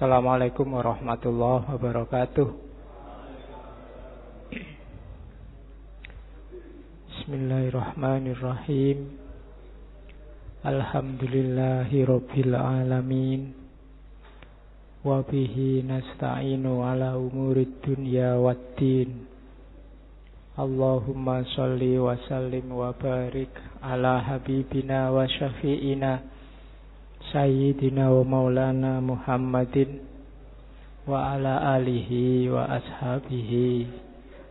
Assalamualaikum warahmatullahi wabarakatuh. Bismillahirrahmanirrahim. Alhamdulillahi rabbil alamin. Wabihi nasta'inu ala umurid dunya waddin Allahumma salli wa sallim wa barik ala habibina wa syafi'ina Sayyidina wa maulana Muhammadin wa ala alihi wa ashabihi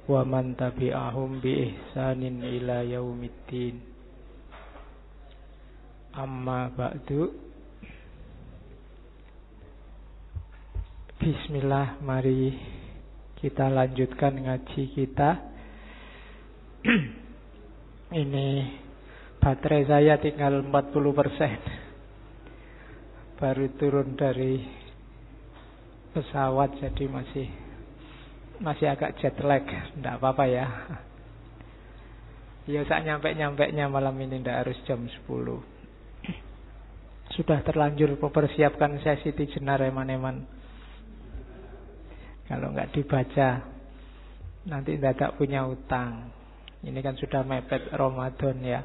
wa man tabi'ahum bi ihsanin ila yaumiddin. Amma ba'du. Bismillah mari kita lanjutkan ngaji kita. Ini baterai saya tinggal 40 persen baru turun dari pesawat jadi masih masih agak jet lag, tidak apa-apa ya. Ya saat nyampe-nyampe nya malam ini tidak harus jam 10 Sudah terlanjur mempersiapkan sesi tijenar eman-eman. Kalau nggak dibaca Nanti tidak punya utang. Ini kan sudah mepet Ramadan ya.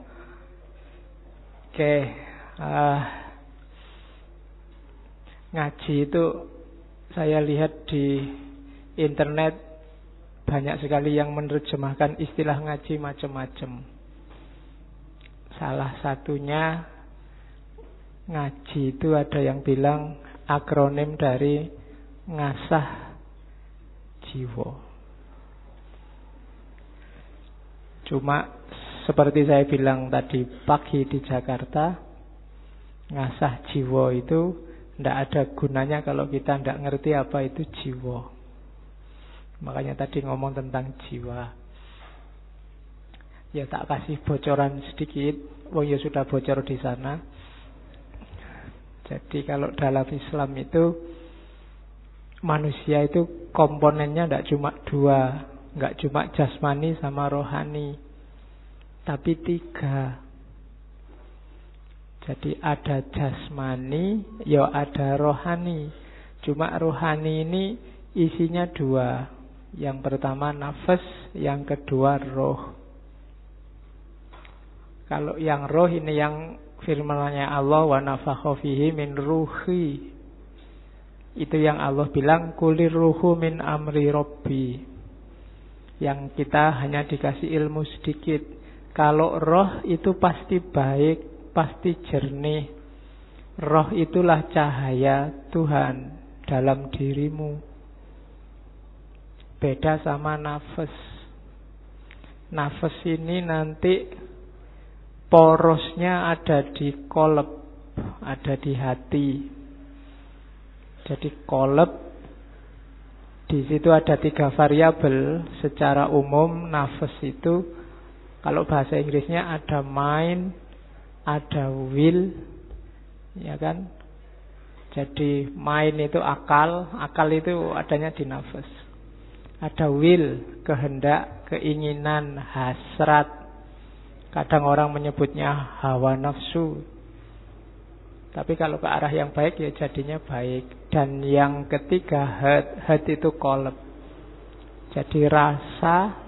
Oke uh, ngaji itu saya lihat di internet banyak sekali yang menerjemahkan istilah ngaji macam-macam. Salah satunya ngaji itu ada yang bilang akronim dari ngasah jiwa. Cuma seperti saya bilang tadi pagi di Jakarta, ngasah jiwa itu tidak ada gunanya kalau kita tidak ngerti apa itu jiwa. Makanya tadi ngomong tentang jiwa. Ya tak kasih bocoran sedikit. Wong ya sudah bocor di sana. Jadi kalau dalam Islam itu manusia itu komponennya tidak cuma dua, nggak cuma jasmani sama rohani, tapi tiga. Jadi ada jasmani, ya ada rohani. Cuma rohani ini isinya dua. Yang pertama nafas, yang kedua roh. Kalau yang roh ini yang firmannya Allah wa nafakha fihi min ruhi. Itu yang Allah bilang kulir ruhu min amri robbi. Yang kita hanya dikasih ilmu sedikit. Kalau roh itu pasti baik, pasti jernih. Roh itulah cahaya Tuhan dalam dirimu. Beda sama nafas. Nafas ini nanti porosnya ada di kolep, ada di hati. Jadi kolep di situ ada tiga variabel secara umum nafas itu kalau bahasa Inggrisnya ada mind, ada will, ya kan? Jadi mind itu akal, akal itu adanya di nafas. Ada will, kehendak, keinginan, hasrat. Kadang orang menyebutnya hawa nafsu. Tapi kalau ke arah yang baik ya jadinya baik. Dan yang ketiga head itu kolab. Jadi rasa,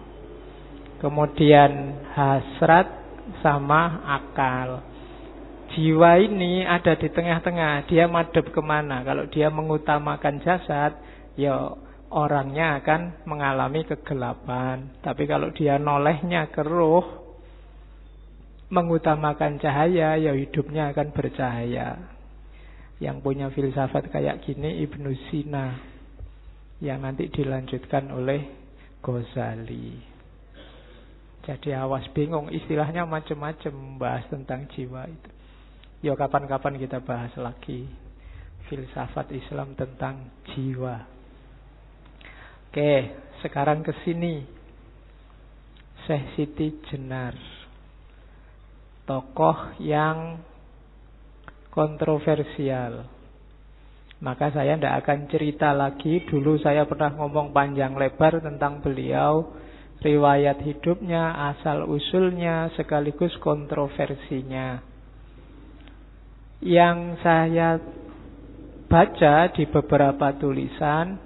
kemudian hasrat, sama akal. Jiwa ini ada di tengah-tengah. Dia madep ke mana? Kalau dia mengutamakan jasad, ya orangnya akan mengalami kegelapan. Tapi kalau dia nolehnya ke roh, mengutamakan cahaya, ya hidupnya akan bercahaya. Yang punya filsafat kayak gini Ibnu Sina. Yang nanti dilanjutkan oleh Ghazali. Jadi awas bingung, istilahnya macam-macam bahas tentang jiwa itu. Ya kapan-kapan kita bahas lagi filsafat Islam tentang jiwa. Oke, sekarang ke sini. Syekh Siti Jenar. Tokoh yang kontroversial. Maka saya tidak akan cerita lagi. Dulu saya pernah ngomong panjang lebar tentang beliau riwayat hidupnya, asal usulnya, sekaligus kontroversinya. Yang saya baca di beberapa tulisan,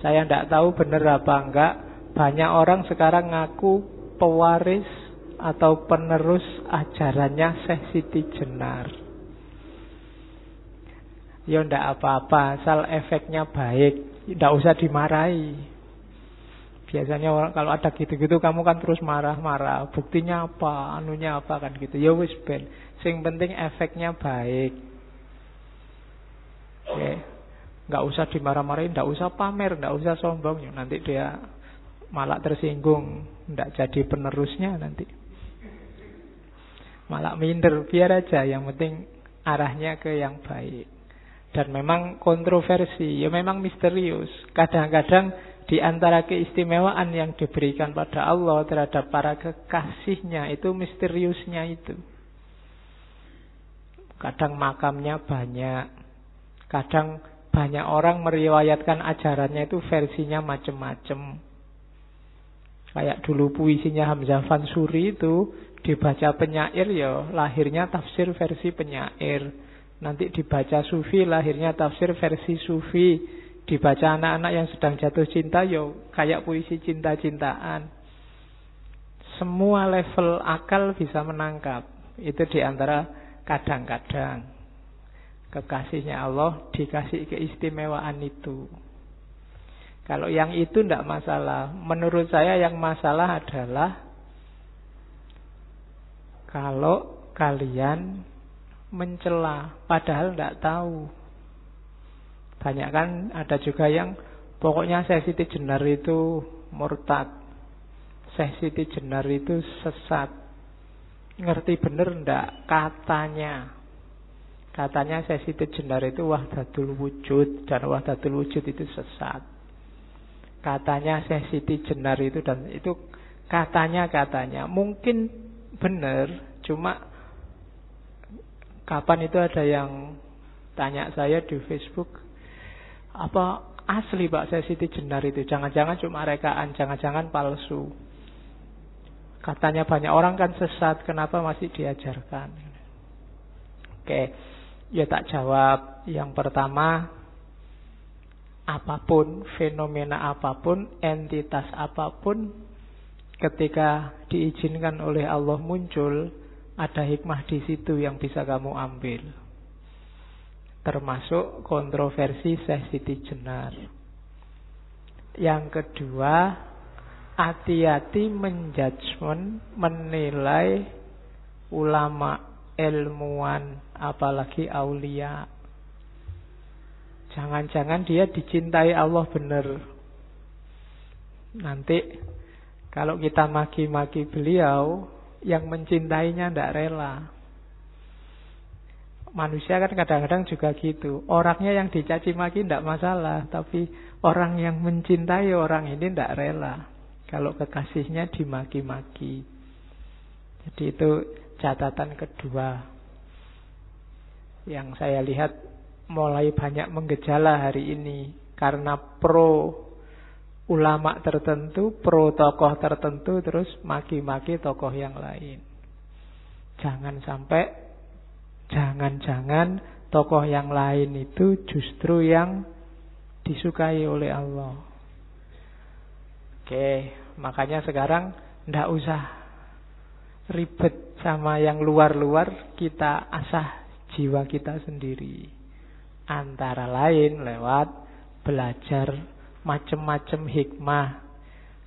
saya tidak tahu benar apa enggak, banyak orang sekarang ngaku pewaris atau penerus ajarannya Syekh Siti Jenar. Ya ndak apa-apa, asal efeknya baik, ndak usah dimarahi. Biasanya kalau ada gitu-gitu kamu kan terus marah-marah. Buktinya apa? Anunya apa kan gitu. Ya wis ben. Sing penting efeknya baik. Oke. Nggak usah dimarah-marahin, nggak usah pamer, nggak usah sombong. Nanti dia malah tersinggung, nggak jadi penerusnya nanti. Malah minder, biar aja. Yang penting arahnya ke yang baik. Dan memang kontroversi, ya memang misterius. Kadang-kadang di antara keistimewaan yang diberikan pada Allah terhadap para kekasihnya itu misteriusnya itu. Kadang makamnya banyak, kadang banyak orang meriwayatkan ajarannya itu versinya macam-macam. Kayak dulu puisinya Hamzah Fansuri itu dibaca penyair ya lahirnya tafsir versi penyair. Nanti dibaca sufi lahirnya tafsir versi sufi dibaca anak-anak yang sedang jatuh cinta yo kayak puisi cinta-cintaan. Semua level akal bisa menangkap. Itu di antara kadang-kadang kekasihnya Allah dikasih keistimewaan itu. Kalau yang itu tidak masalah. Menurut saya yang masalah adalah kalau kalian mencela padahal tidak tahu. Banyak kan ada juga yang pokoknya saya Siti Jenar itu murtad. Saya Siti Jenar itu sesat. Ngerti bener ndak katanya. Katanya saya Siti Jenar itu wahdatul wujud dan wahdatul wujud itu sesat. Katanya saya Siti Jenar itu dan itu katanya katanya mungkin benar cuma kapan itu ada yang tanya saya di Facebook apa asli Pak saya Siti Jenar itu? Jangan-jangan cuma rekaan, jangan-jangan palsu. Katanya banyak orang kan sesat, kenapa masih diajarkan? Oke, ya tak jawab. Yang pertama, apa pun, fenomena apa pun, entitas apa pun, ketika diizinkan oleh Allah muncul, ada hikmah di situ yang bisa kamu ambil termasuk kontroversi Syekh Siti Jenar. Yang kedua, hati-hati menjudgment, menilai ulama, ilmuwan, apalagi aulia. Jangan-jangan dia dicintai Allah benar. Nanti kalau kita maki-maki beliau, yang mencintainya tidak rela manusia kan kadang-kadang juga gitu. Orangnya yang dicaci maki tidak masalah, tapi orang yang mencintai orang ini tidak rela. Kalau kekasihnya dimaki-maki. Jadi itu catatan kedua yang saya lihat mulai banyak menggejala hari ini karena pro ulama tertentu, pro tokoh tertentu terus maki-maki tokoh yang lain. Jangan sampai Jangan-jangan tokoh yang lain itu justru yang disukai oleh Allah. Oke, makanya sekarang ndak usah ribet sama yang luar-luar, kita asah jiwa kita sendiri. Antara lain lewat belajar macam-macam hikmah.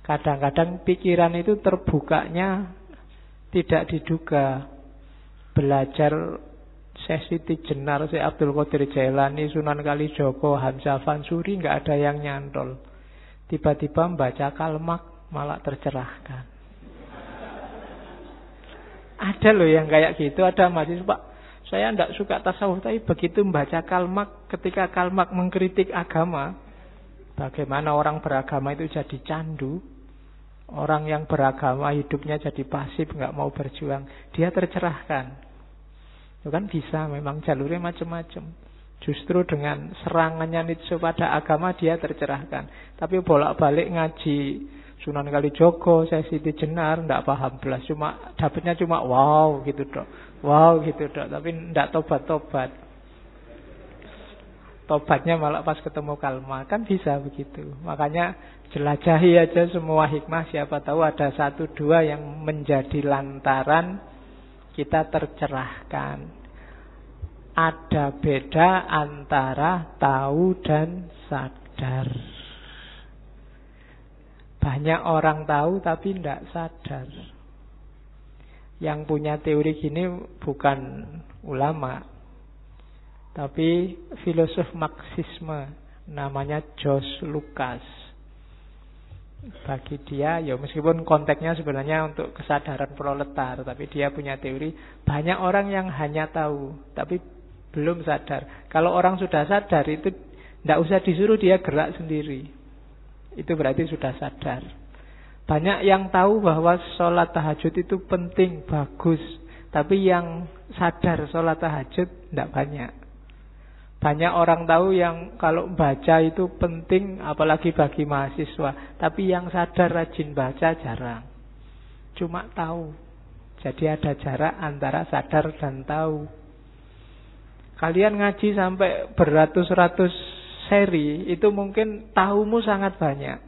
Kadang-kadang pikiran itu terbukanya tidak diduga. Belajar Syekh Siti Jenar, Syekh Abdul Qadir Jailani, Sunan Kalijogo, Hamzah Fansuri nggak ada yang nyantol. Tiba-tiba membaca kalmak malah tercerahkan. Ada loh yang kayak gitu, ada mahasiswa Pak. Saya tidak suka tasawuf, tapi begitu membaca kalmak, ketika kalmak mengkritik agama, bagaimana orang beragama itu jadi candu, orang yang beragama hidupnya jadi pasif, nggak mau berjuang, dia tercerahkan. Itu kan bisa memang jalurnya macam-macam. Justru dengan serangannya Nietzsche pada agama dia tercerahkan. Tapi bolak-balik ngaji Sunan Kalijogo, saya Siti Jenar, ndak paham belas. Cuma dapatnya cuma wow gitu dok. Wow gitu dok. Tapi ndak tobat-tobat. tobatnya malah pas ketemu kalma. Kan bisa begitu. Makanya jelajahi aja semua hikmah. Siapa tahu ada satu dua yang menjadi lantaran kita tercerahkan. Ada beda antara tahu dan sadar. Banyak orang tahu tapi tidak sadar. Yang punya teori gini bukan ulama, tapi filosof Marxisme namanya Jos Lucas. Bagi dia, ya meskipun konteksnya sebenarnya untuk kesadaran proletar, tapi dia punya teori banyak orang yang hanya tahu, tapi belum sadar. Kalau orang sudah sadar itu tidak usah disuruh dia gerak sendiri. Itu berarti sudah sadar. Banyak yang tahu bahwa sholat tahajud itu penting, bagus. Tapi yang sadar sholat tahajud tidak banyak. Banyak orang tahu yang kalau baca itu penting apalagi bagi mahasiswa. Tapi yang sadar rajin baca jarang. Cuma tahu. Jadi ada jarak antara sadar dan tahu. Kalian ngaji sampai beratus-ratus seri itu mungkin tahumu sangat banyak.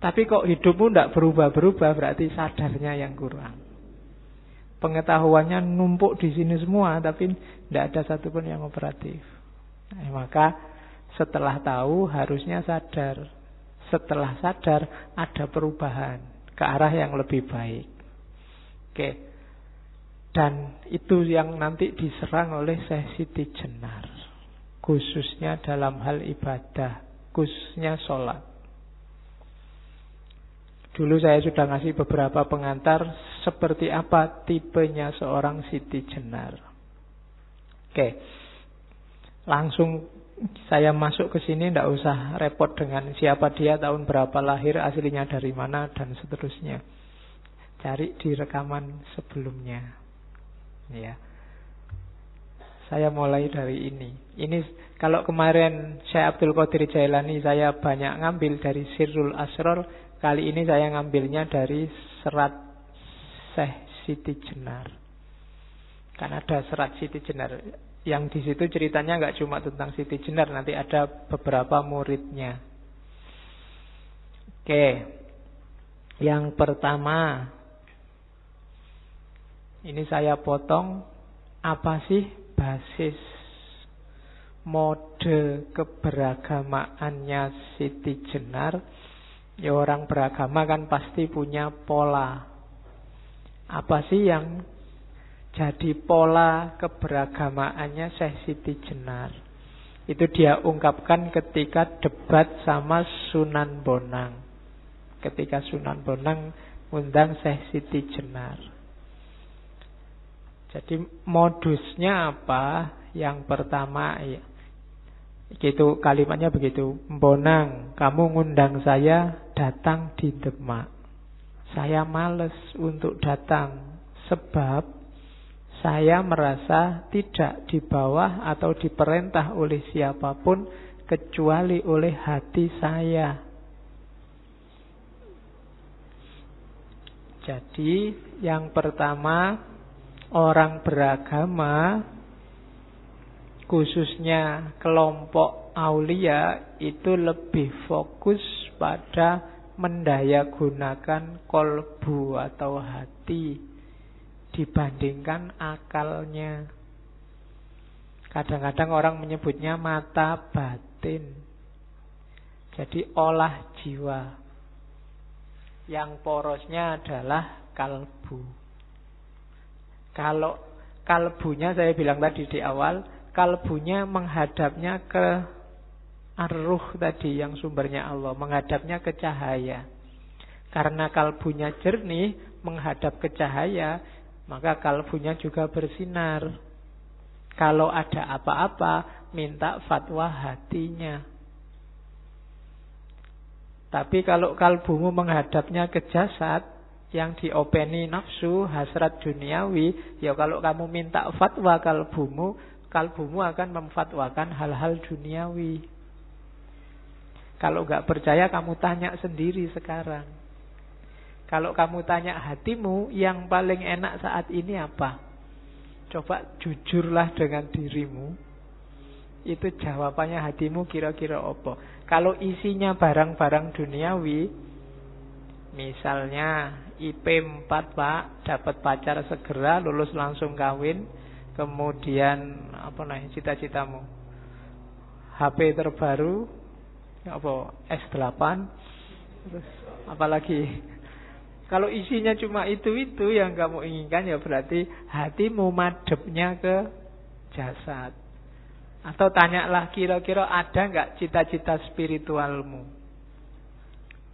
Tapi kok hidupmu tidak berubah-berubah berarti sadarnya yang kurang. Pengetahuannya numpuk di sini semua tapi tidak ada satupun yang operatif. Nah, maka setelah tahu harusnya sadar. Setelah sadar ada perubahan ke arah yang lebih baik. Oke. Dan itu yang nanti diserang oleh Siti Jenar. Khususnya dalam hal ibadah. Khususnya sholat. Dulu saya sudah ngasih beberapa pengantar seperti apa tipenya seorang Siti Jenar. Oke. Langsung saya masuk ke sini tidak usah repot dengan siapa dia, tahun berapa lahir, aslinya dari mana dan seterusnya. Cari di rekaman sebelumnya. Ya. Saya mulai dari ini. Ini kalau kemarin saya Abdul Qadir Jailani saya banyak ngambil dari Sirrul Asror, kali ini saya ngambilnya dari serat Syekh Siti Jenar. Kan ada serat Siti Jenar yang di situ ceritanya nggak cuma tentang Siti Jenar, nanti ada beberapa muridnya. Oke, yang pertama, ini saya potong apa sih basis mode keberagamaannya Siti Jenar? Ya orang beragama kan pasti punya pola. Apa sih yang jadi pola keberagamaannya Syekh Siti Jenar. Itu dia ungkapkan ketika debat sama Sunan Bonang. Ketika Sunan Bonang undang Syekh Siti Jenar. Jadi modusnya apa? Yang pertama ya, itu kalimatnya begitu. Bonang, kamu ngundang saya datang di Demak. Saya males untuk datang sebab saya merasa tidak di bawah atau diperintah oleh siapa pun kecuali oleh hati saya. Jadi, yang pertama, orang beragama, khususnya kelompok aulia, itu lebih fokus pada mendaya gunakan kolbu atau hati dibandingkan akalnya. Kadang-kadang orang menyebutnya mata batin. Jadi olah jiwa. Yang porosnya adalah kalbu. Kalau kalbunya saya bilang tadi di awal, kalbunya menghadapnya ke arruh tadi yang sumbernya Allah, menghadapnya ke cahaya. Karena kalbunya jernih, menghadap ke cahaya, maka kalbunya juga bersinar. Kalau ada apa-apa, minta fatwa hatinya. Tapi kalau kalbumu menghadapnya ke jasad, yang diopeni nafsu, hasrat duniawi, ya kalau kamu minta fatwa kalbumu, kalbumu akan memfatwakan hal-hal duniawi. Kalau nggak percaya, kamu tanya sendiri sekarang. Kalau kamu tanya hatimu, yang paling enak saat ini apa? Coba jujurlah dengan dirimu. Itu jawabannya hatimu kira-kira apa? Kalau isinya barang-barang duniawi, misalnya IP 4 Pak, dapat pacar segera, lulus langsung kawin, kemudian apa nih cita-citamu? HP terbaru, apa S8, terus apalagi kalau isinya cuma itu-itu yang kamu inginkan ya berarti hatimu madepnya ke jasad. Atau tanyalah kira-kira ada nggak cita-cita spiritualmu?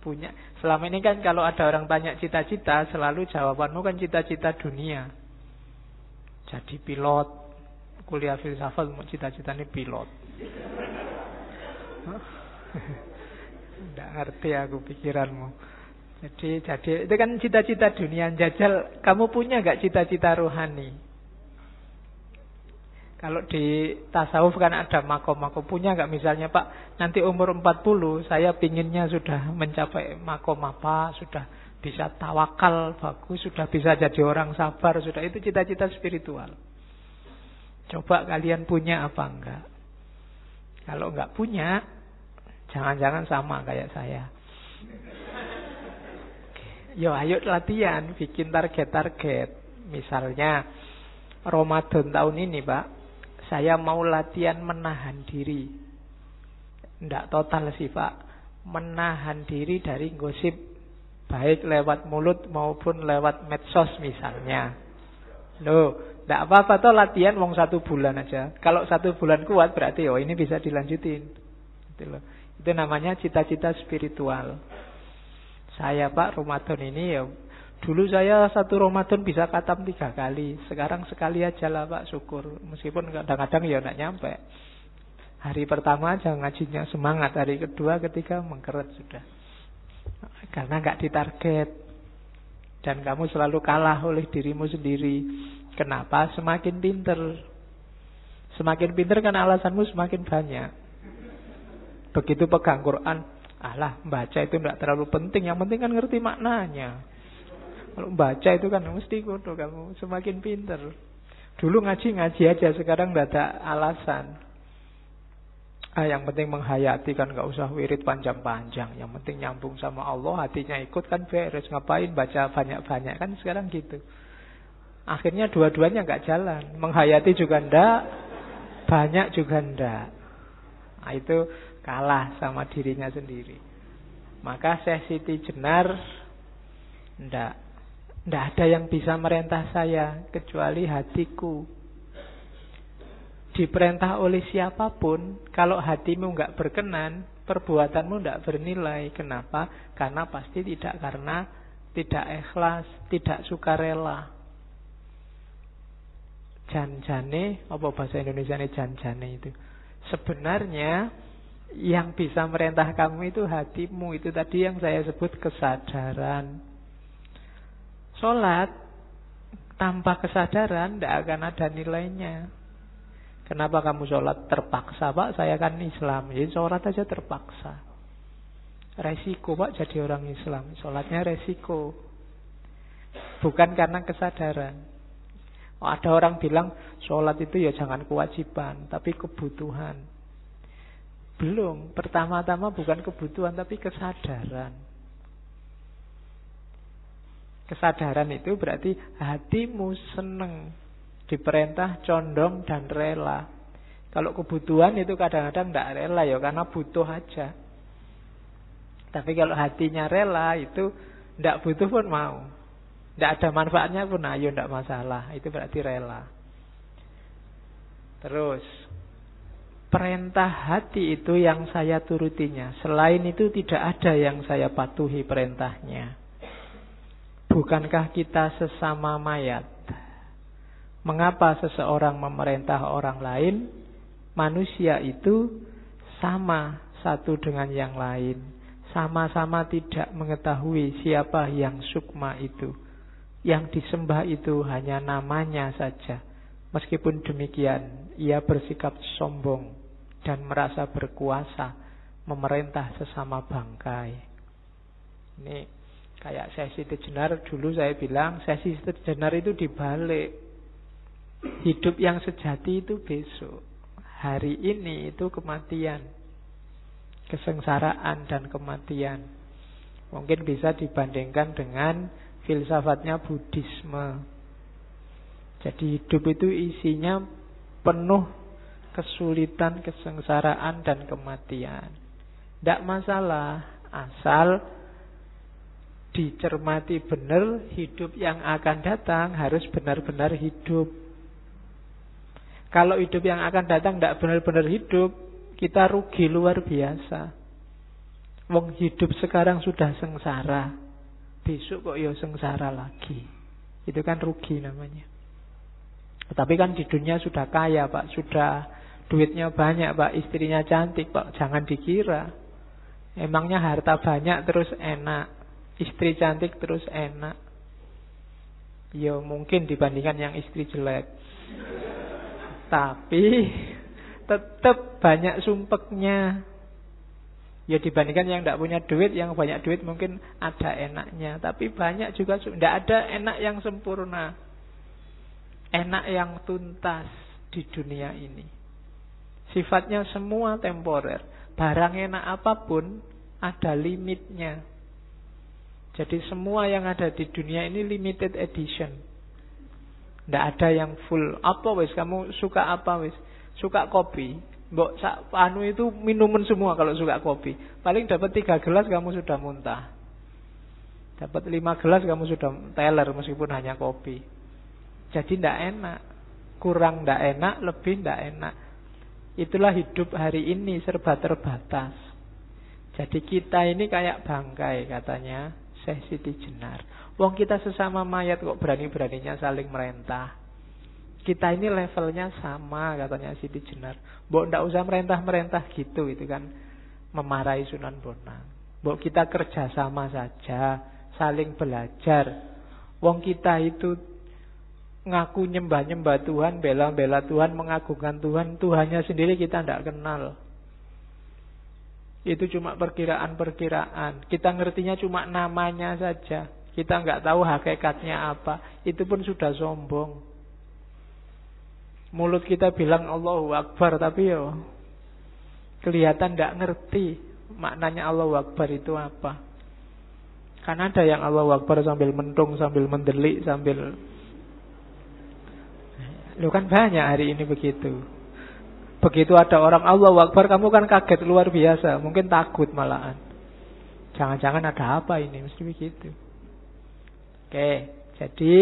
Punya. Selama ini kan kalau ada orang tanya cita-cita, selalu jawabanmu kan cita-cita dunia. Jadi pilot, kuliah filsafat mau cita-cita ini pilot. Tidak ngerti aku pikiranmu. Jadi, jadi itu kan cita-cita dunia jajal. Kamu punya nggak cita-cita rohani? Kalau di tasawuf kan ada makom-makom. Punya nggak misalnya Pak, nanti umur 40 saya pinginnya sudah mencapai makom apa, sudah bisa tawakal bagus, sudah bisa jadi orang sabar, sudah itu cita-cita spiritual. Coba kalian punya apa enggak? Kalau enggak punya, jangan-jangan sama kayak saya. Yo ayo latihan, bikin target-target. Misalnya Ramadan tahun ini, Pak, saya mau latihan menahan diri. Tidak total sih Pak. Menahan diri dari gosip. Baik lewat mulut maupun lewat medsos misalnya. Loh, tidak apa-apa toh latihan wong satu bulan aja. Kalau satu bulan kuat berarti oh ini bisa dilanjutin. Itu, loh. Itu namanya cita-cita spiritual. Saya Pak Ramadan ini ya Dulu saya satu Ramadan bisa katam tiga kali. Sekarang sekali aja lah Pak, syukur. Meskipun kadang-kadang ya tidak nyampe. Hari pertama aja ngajinya semangat. Hari kedua, ketiga mengkeret sudah. Karena nggak ditarget. Dan kamu selalu kalah oleh dirimu sendiri. Kenapa? Semakin pinter. Semakin pinter kan alasanmu semakin banyak. Begitu pegang Quran, alah baca itu tidak terlalu penting. Yang penting kan ngerti maknanya. Kalau baca itu kan mesti kudu kamu semakin pinter. Dulu ngaji-ngaji aja, sekarang tidak ada alasan. Ah, yang penting menghayati kan nggak usah wirid panjang-panjang. Yang penting nyambung sama Allah, hatinya ikut kan beres. Ngapain baca banyak-banyak kan sekarang gitu. Akhirnya dua-duanya nggak jalan. Menghayati juga ndak, banyak juga ndak. Nah, itu kalah sama dirinya sendiri. Maka Syekh Siti Jenar ndak tidak ada yang bisa merintah saya kecuali hatiku. Diperintah oleh siapa pun, kalau hatimu nggak berkenan, perbuatanmu tidak bernilai. Kenapa? Karena pasti tidak karena tidak ikhlas, tidak sukarela. Janjane, apa bahasa Indonesia ini janjane itu? Sebenarnya yang bisa merintah kamu itu hatimu, itu tadi yang saya sebut kesadaran. Sholat tanpa kesadaran tidak akan ada nilainya. Kenapa kamu sholat terpaksa pak? Saya kan Islam, jadi sholat aja terpaksa. Resiko pak jadi orang Islam, sholatnya resiko. Bukan karena kesadaran. Oh, ada orang bilang sholat itu ya jangan kewajiban, tapi kebutuhan. Belum, pertama-tama bukan kebutuhan tapi kesadaran. Kesadaran itu berarti hatimu seneng diperintah, condong dan rela. Kalau kebutuhan itu kadang-kadang tidak rela ya karena butuh aja. Tapi kalau hatinya rela itu tidak butuh pun mau. Tidak ada manfaatnya pun ayo tidak masalah. Itu berarti rela. Terus perintah hati itu yang saya turutinya. Selain itu tidak ada yang saya patuhi perintahnya. Bukankah kita sesama mayat? Mengapa seseorang memerintah orang lain? Manusia itu sama satu dengan yang lain. Sama-sama tidak mengetahui siapa yang sukma itu. Yang disembah itu hanya namanya saja. Meskipun demikian, ia bersikap sombong dan merasa berkuasa memerintah sesama bangkai. Ini Kayak sesi tejenar dulu saya bilang sesi tejenar itu dibalik. Hidup yang sejati itu besok. hari ini itu kematian. Kesengsaraan dan kematian. Mungkin bisa dibandingkan dengan filsafatnya Buddhisme. Jadi hidup itu isinya penuh kesulitan, kesengsaraan, dan kematian. Tidak masalah, asal dicermati benar hidup yang akan datang harus benar-benar hidup. Kalau hidup yang akan datang tidak benar-benar hidup, kita rugi luar biasa. Wong hidup sekarang sudah sengsara, besok kok ya sengsara lagi. Itu kan rugi namanya. Tapi kan di dunia sudah kaya pak, sudah duitnya banyak pak, istrinya cantik pak, jangan dikira. Emangnya harta banyak terus enak, istri cantik terus enak. Ya mungkin dibandingkan yang istri jelek. Tapi tetap banyak sumpeknya. Ya dibandingkan yang tidak punya duit, yang banyak duit mungkin ada enaknya. Tapi banyak juga tidak ada enak yang sempurna enak yang tuntas di dunia ini. Sifatnya semua temporer. Barang enak apa pun ada limitnya. Jadi semua yang ada di dunia ini limited edition. Tidak ada yang full. Apa wis kamu suka apa wis? Suka kopi. Mbok anu itu minuman semua kalau suka kopi. Paling dapat tiga gelas kamu sudah muntah. Dapat lima gelas kamu sudah teler meskipun hanya kopi. Jadi tidak enak. Kurang tidak enak, lebih tidak enak. Itulah hidup hari ini serba terbatas. Jadi kita ini kayak bangkai katanya Syekh Siti Jenar. Wong kita sesama mayat kok berani-beraninya saling merentah. Kita ini levelnya sama katanya Siti Jenar. Mbok ndak usah merentah-merentah gitu itu kan memarahi Sunan Bonang. Mbok kita kerja sama saja, saling belajar. Wong kita itu ngaku nyembah-nyembah Tuhan, bela-bela Tuhan, mengagungkan Tuhan, Tuhannya sendiri kita tidak kenal. Itu cuma perkiraan-perkiraan. Kita ngertinya cuma namanya saja. Kita nggak tahu hakikatnya apa. Itu pun sudah sombong. Mulut kita bilang Allahu Akbar, tapi yo kelihatan tidak ngerti maknanya Allahu Akbar itu apa. Karena ada yang Allahu Akbar sambil mentung, sambil mendelik, sambil Lu kan banyak hari ini begitu. Begitu ada orang Allah Akbar, kamu kan kaget luar biasa. Mungkin takut malahan. Jangan-jangan ada apa ini, mesti begitu. Oke, jadi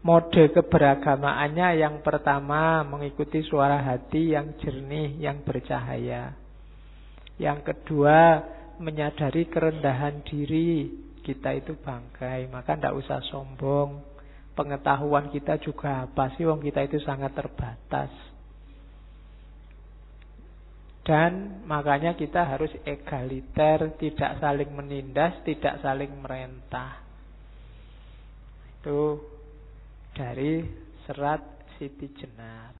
mode keberagamaannya yang pertama mengikuti suara hati yang jernih, yang bercahaya. Yang kedua, menyadari kerendahan diri. Kita itu bangkai, maka tidak usah sombong pengetahuan kita juga apa sih wong kita itu sangat terbatas. Dan makanya kita harus egaliter, tidak saling menindas, tidak saling merentah. Itu dari serat Siti Jenar.